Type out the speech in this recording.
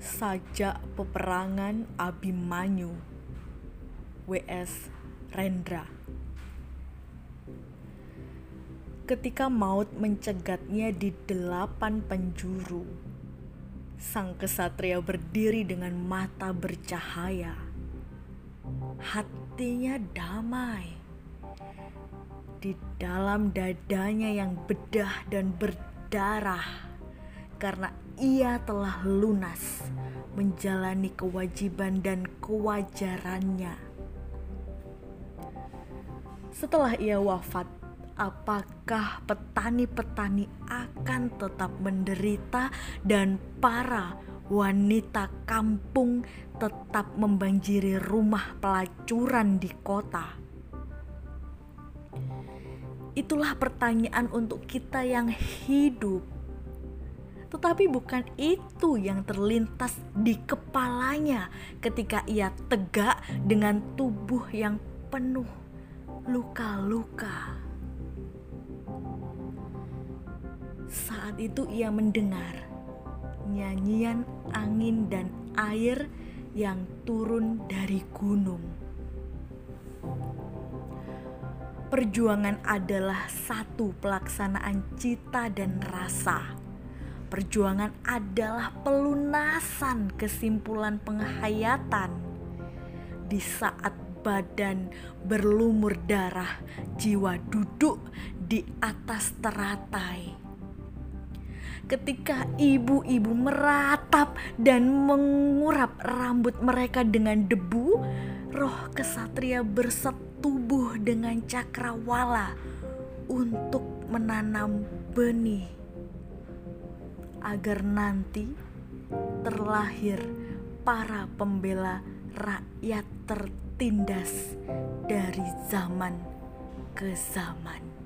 sajak peperangan Abimanyu WS Rendra. Ketika maut mencegatnya di delapan penjuru, sang kesatria berdiri dengan mata bercahaya. Hatinya damai. Di dalam dadanya yang bedah dan berdarah karena ia telah lunas menjalani kewajiban dan kewajarannya. Setelah ia wafat, apakah petani-petani akan tetap menderita dan para wanita kampung tetap membanjiri rumah pelacuran di kota? Itulah pertanyaan untuk kita yang hidup. Tetapi bukan itu yang terlintas di kepalanya ketika ia tegak dengan tubuh yang penuh luka-luka. Saat itu ia mendengar nyanyian angin dan air yang turun dari gunung. Perjuangan adalah satu pelaksanaan cita dan rasa. Perjuangan adalah pelunasan kesimpulan penghayatan. Di saat badan berlumur darah, jiwa duduk di atas teratai. Ketika ibu-ibu meratap dan mengurap rambut mereka dengan debu, roh kesatria bersetubuh dengan cakrawala untuk menanam benih agar nanti terlahir para pembela rakyat tertindas dari zaman ke zaman.